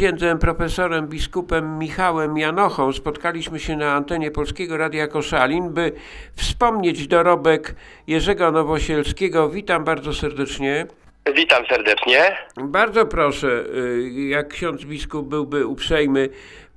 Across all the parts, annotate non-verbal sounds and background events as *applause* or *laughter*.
księdzem profesorem biskupem Michałem Janochą spotkaliśmy się na antenie Polskiego Radia Koszalin, by wspomnieć dorobek Jerzego Nowosielskiego. Witam bardzo serdecznie. Witam serdecznie. Bardzo proszę, y, jak ksiądz biskup byłby uprzejmy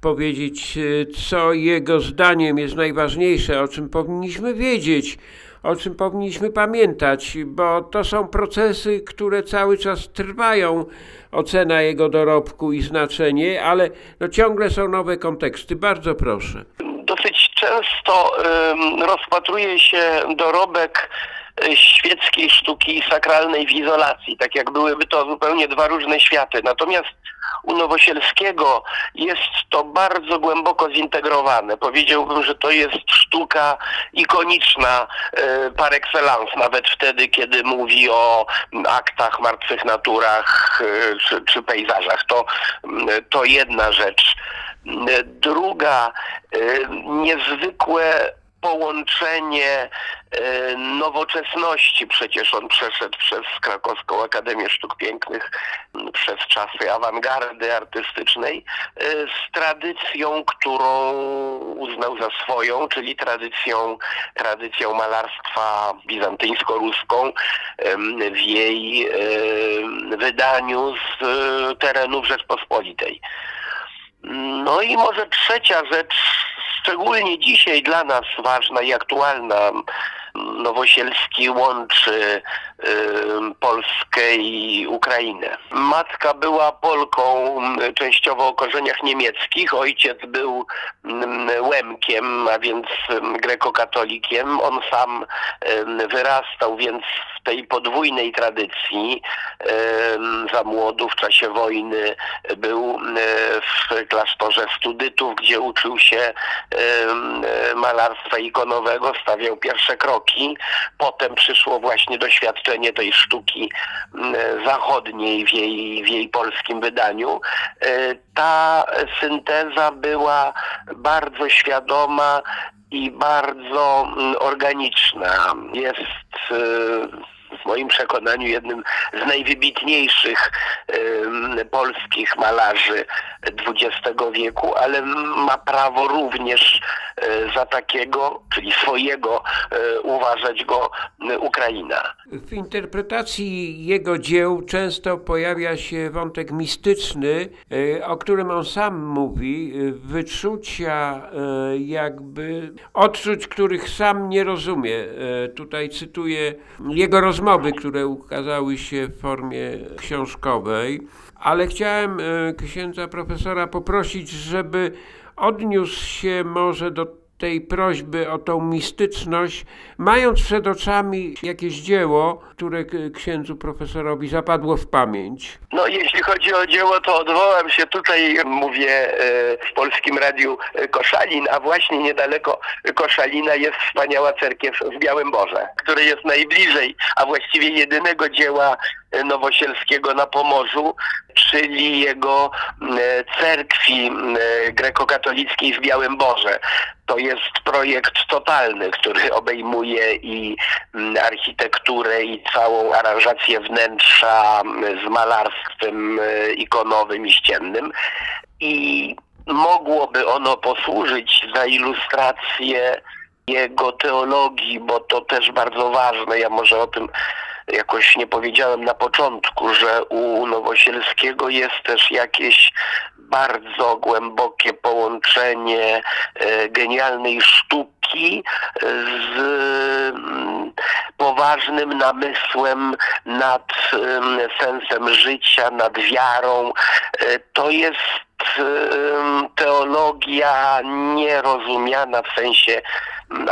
powiedzieć, y, co jego zdaniem jest najważniejsze, o czym powinniśmy wiedzieć, o czym powinniśmy pamiętać, bo to są procesy, które cały czas trwają, ocena jego dorobku i znaczenie, ale no ciągle są nowe konteksty. Bardzo proszę. Dosyć często rozpatruje się dorobek świeckiej sztuki sakralnej w izolacji, tak jak byłyby to zupełnie dwa różne światy. Natomiast u Nowosielskiego jest to bardzo głęboko zintegrowane. Powiedziałbym, że to jest sztuka ikoniczna y, par excellence, nawet wtedy, kiedy mówi o aktach, martwych naturach y, czy, czy pejzażach. To, to jedna rzecz. Y, Druga, niezwykłe połączenie y, nowoczesności. Przecież on przeszedł przez Krakowską Akademię Sztuk Pięknych, przez czasy awangardy artystycznej, y, z tradycją, którą uznał za swoją, czyli tradycją, tradycją malarstwa bizantyńsko-ruską w jej em, wydaniu z terenów Rzeczpospolitej. No i może trzecia rzecz, szczególnie dzisiaj dla nas ważna i aktualna. Nowosielski łączy Polskę i Ukrainę. Matka była Polką m, częściowo o korzeniach niemieckich, ojciec był m, Łemkiem, a więc grekokatolikiem. On sam wyrastał więc tej podwójnej tradycji. Za młodu w czasie wojny był w klasztorze studytów, gdzie uczył się malarstwa ikonowego, stawiał pierwsze kroki. Potem przyszło właśnie doświadczenie tej sztuki zachodniej w jej, w jej polskim wydaniu. E, Ta synteza była bardzo świadoma i bardzo mm, organiczna. Jest e, w moim przekonaniu jednym z najwybitniejszych em, polskich malarzy XX wieku, ale ma prawo również e, za takiego, czyli swojego, e, uważać go Ukraina. W interpretacji jego dzieł często pojawia się wątek mistyczny, e, o którym on sam mówi, wyczucia, jakby odczuć, których sam nie rozumie. Tutaj cytuję jego rozmowy, które ukazały się w formie książkowej, ale chciałem e, księdza profesora poprosić, żeby odniósł się może do tej prośby o tą mistyczność, mając przed oczami jakieś dzieło, które księdzu profesorowi zapadło w pamięć. No, jeśli chodzi o dzieło, to odwołam się tutaj, mówię e, w Polskim Radiu e, Koszalin, a właśnie niedaleko Koszalina jest wspaniała cerkiew w Białym Borze, które jest najbliżej, a właściwie jedynego dzieła Nowosielskiego na Pomorzu, czyli jego m, e, cerkwi m, e, grekokatolickiej w Białym Borze. To jest projekt totalny, który obejmuje i mm, architekturę, i całą aranżację wnętrza mm, z malarstwem e, ikonowym i ściennym. I mogłoby ono posłużyć za ilustrację jego teologii, bo to też bardzo ważne. Ja może o tym jakoś nie powiedziałem na początku, że u Nowosielskiego jest też jakieś bardzo głębokie połączenie e, genialnej sztuki z mm, poważnym namysłem nad em, sensem życia, nad wiarą. E, To jest teologia nierozumiana w sensie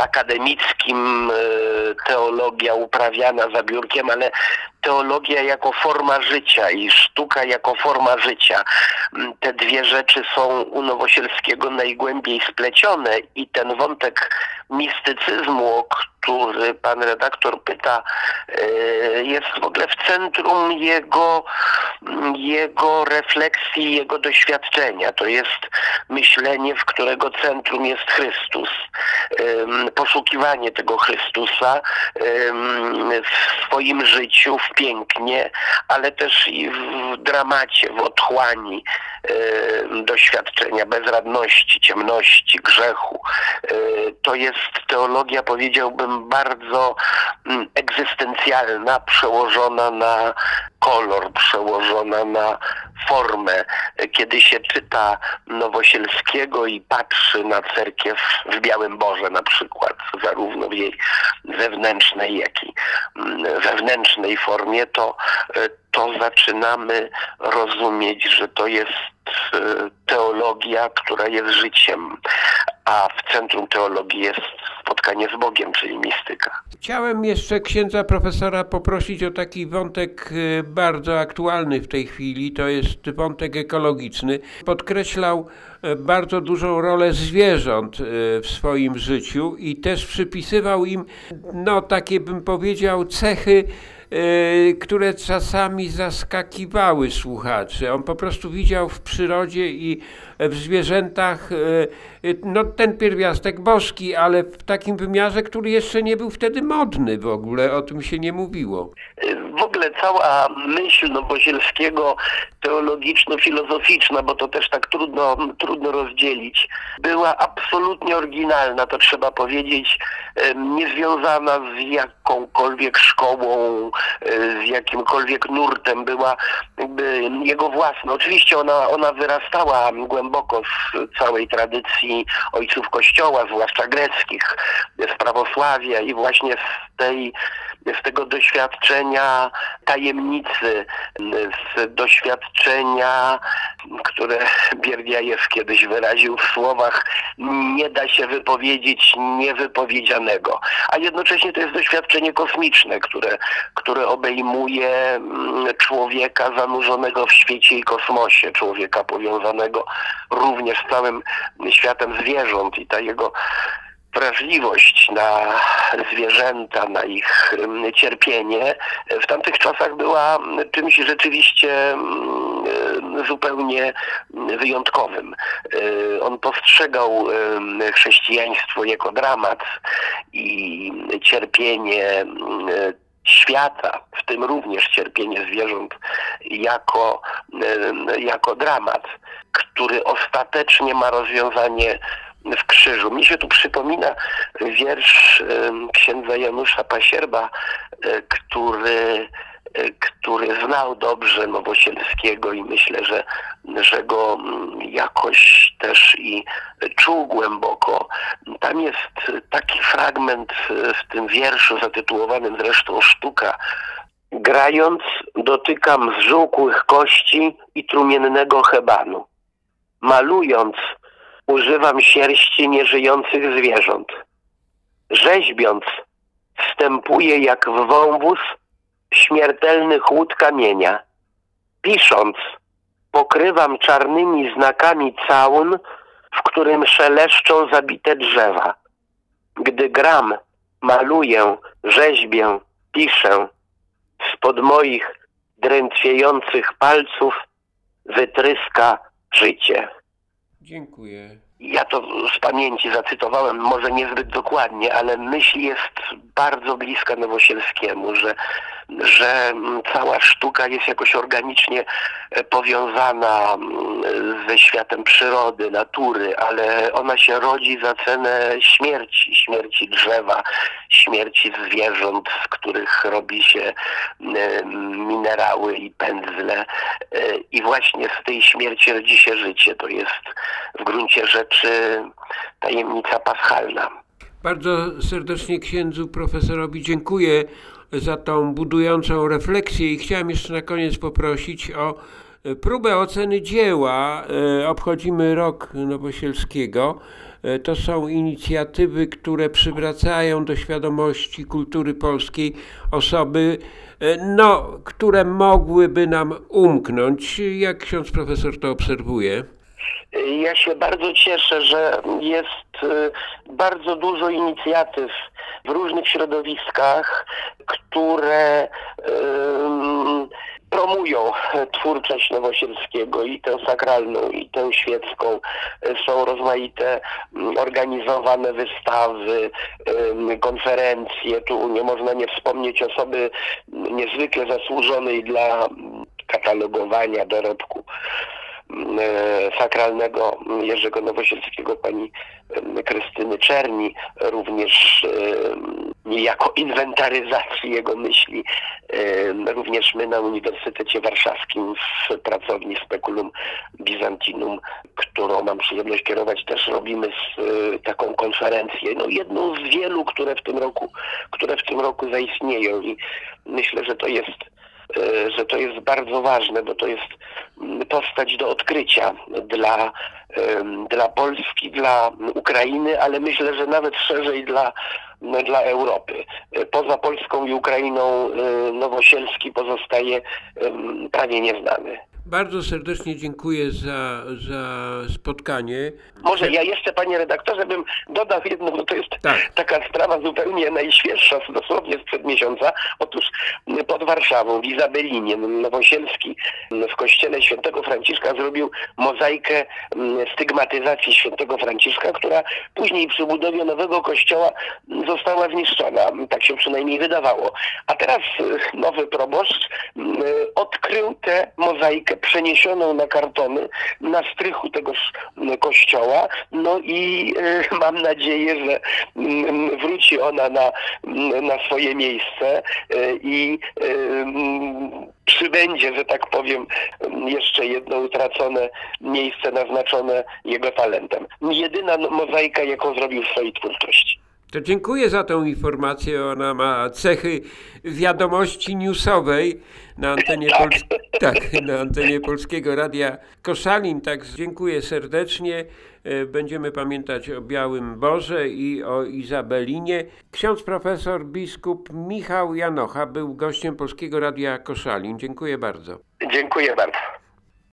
akademickim, e, teologia uprawiana za biurkiem, ale teologia jako forma życia i sztuka jako forma życia. Mm, Te dwie rzeczy są u Nowosielskiego najgłębiej splecione i ten wątek mistycyzmu, o który pan redaktor pyta, e, jest w ogóle w centrum jego, mm, jego refleksji, jego doświadczenia. To jest myślenie, w którego centrum jest Chrystus. Em, Poszukiwanie tego Chrystusa em, w swoim życiu, w pięknie, ale też i w dramacie, w otchłani, e, doświadczenia bezradności, ciemności, grzechu. E, To jest teologia, powiedziałbym, bardzo mm, egzystencjalna, przełożona na kolor, przełożona na formę. Kiedy się czyta Nowosielskiego i patrzy na cerkiew w Białym Boże na przykład, zarówno w jej zewnętrznej, jak i mm, wewnętrznej formie, to, e, to zaczynamy rozumieć, że to jest e, teologia, która jest życiem, a w centrum teologii jest spotkanie z Bogiem, czyli mistyka. Chciałem jeszcze księdza profesora poprosić o taki wątek e, bardzo aktualny w tej chwili, to jest wątek ekologiczny. Podkreślał e, bardzo dużą rolę zwierząt e, w swoim życiu i też przypisywał im, no takie bym powiedział, cechy, które czasami zaskakiwały słuchaczy. On po prostu widział w przyrodzie i w zwierzętach e, e, no, ten pierwiastek boski, ale w takim wymiarze, który jeszcze nie był wtedy modny w ogóle, o tym się nie mówiło. W ogóle cała myśl Nowosielskiego teologiczno-filozoficzna, bo to też tak trudno, trudno rozdzielić, była absolutnie oryginalna, to trzeba powiedzieć, niezwiązana z jakąkolwiek szkołą, e, z jakimkolwiek nurtem, była jakby jego własna. Oczywiście ona, ona wyrastała głęboko z całej tradycji ojców Kościoła, zwłaszcza greckich, z prawosławia i właśnie z tej z tego doświadczenia tajemnicy, z doświadczenia, które Bierdiajew kiedyś wyraził w słowach nie da się wypowiedzieć niewypowiedzianego. A jednocześnie to jest doświadczenie kosmiczne, które, które obejmuje mm, człowieka zanurzonego w świecie i kosmosie, człowieka powiązanego również z całym światem zwierząt i ta jego wrażliwość na zwierzęta, na ich mm, cierpienie w tamtych czasach była czymś rzeczywiście mm, zupełnie wyjątkowym. Y, On postrzegał y, chrześcijaństwo jako dramat i cierpienie świata, w tym również cierpienie zwierząt, jako, jako dramat, który ostatecznie ma rozwiązanie w krzyżu. Mi się tu przypomina wiersz księdza Janusza Pasierba, e, który, e, który znał dobrze Nowosielskiego i myślę, że, że go mm, jakoś też i czuł głęboko. Tam jest taki fragment e, w tym wierszu zatytułowanym zresztą Sztuka. Grając dotykam zżółkłych kości i trumiennego hebanu. Malując używam sierści nieżyjących zwierząt. Rzeźbiąc, wstępuję jak w wąwóz śmiertelny chłód kamienia. Pisząc, pokrywam czarnymi znakami całun, w którym szeleszczą zabite drzewa. Gdy gram, maluję, rzeźbię, piszę, spod moich drętwiejących palców wytryska życie. Dziękuję. Ja to z pamięci zacytowałem, może niezbyt dokładnie, ale myśl jest bardzo bliska Nowosielskiemu, że, że mm, cała sztuka jest jakoś organicznie e, powiązana mm, ze światem przyrody, natury, ale ona się rodzi za cenę śmierci, śmierci drzewa, śmierci zwierząt, z których robi się mm, minerały i pędzle. E, I właśnie z tej śmierci rodzi się życie. To jest w gruncie rzeczy tajemnica paschalna. Bardzo serdecznie księdzu profesorowi dziękuję za tą budującą refleksję i chciałem jeszcze na koniec poprosić o e, próbę oceny dzieła. E, Obchodzimy rok Nowosielskiego. E, To są inicjatywy, które przywracają do świadomości kultury polskiej osoby, no, które mogłyby nam umknąć. Jak ksiądz profesor to obserwuje? Ja się bardzo cieszę, że jest y, bardzo dużo inicjatyw w różnych środowiskach, które promują twórczość Nowosielskiego i tę sakralną, i tę świecką. Są rozmaite organizowane wystawy, konferencje. Tu nie można nie wspomnieć osoby niezwykle zasłużonej dla katalogowania dorobku sakralnego mm, Jerzego Nowosielskiego, pani em, Krystyny Czerni, również em, niejako inwentaryzacji jego myśli. Również my na Uniwersytecie Warszawskim w pracowni Speculum Byzantinum, którą mam przyjemność kierować, też robimy e, taką konferencję, no jedną z wielu, które w tym roku, które w tym roku zaistnieją i myślę, że to jest e, że to jest bardzo ważne, bo to jest mm, postać do odkrycia dla, dla Polski, dla Ukrainy, ale myślę, że nawet szerzej dla, dla Europy. E, Poza Polską i Ukrainą e, Nowosielski pozostaje prawie nieznany. Bardzo serdecznie dziękuję za, za spotkanie. Może ja jeszcze, panie redaktorze, bym dodał jedno, bo to jest Tak. taka sprawa zupełnie najświeższa, dosłownie sprzed miesiąca. Otóż pod Warszawą, w Izabelinie, Nowosielski w kościele świętego Franciszka zrobił mozaikę m, stygmatyzacji świętego Franciszka, która później przy budowie nowego kościoła została zniszczona. Tak się przynajmniej wydawało. A teraz y, nowy proboszcz m, odkrył tę mozaikę przeniesioną na kartony na strychu tegoż kościoła. No i e, *laughs* mam nadzieję, że mm, wróci ona na, mm, na swoje miejsce e, i e, mm, przybędzie, że tak powiem, jeszcze jedno utracone miejsce naznaczone jego talentem. Jedyna mozaika, jaką zrobił w swojej twórczości. To dziękuję za tą informację. Ona ma cechy wiadomości newsowej na antenie, Tak. Pols- *laughs* tak, na antenie Polskiego Radia Koszalin. Tak, dziękuję serdecznie. E, Będziemy pamiętać o Białym Boże i o Izabelinie. Ksiądz profesor biskup Michał Janocha był gościem Polskiego Radia Koszalin. Dziękuję bardzo. Dziękuję bardzo.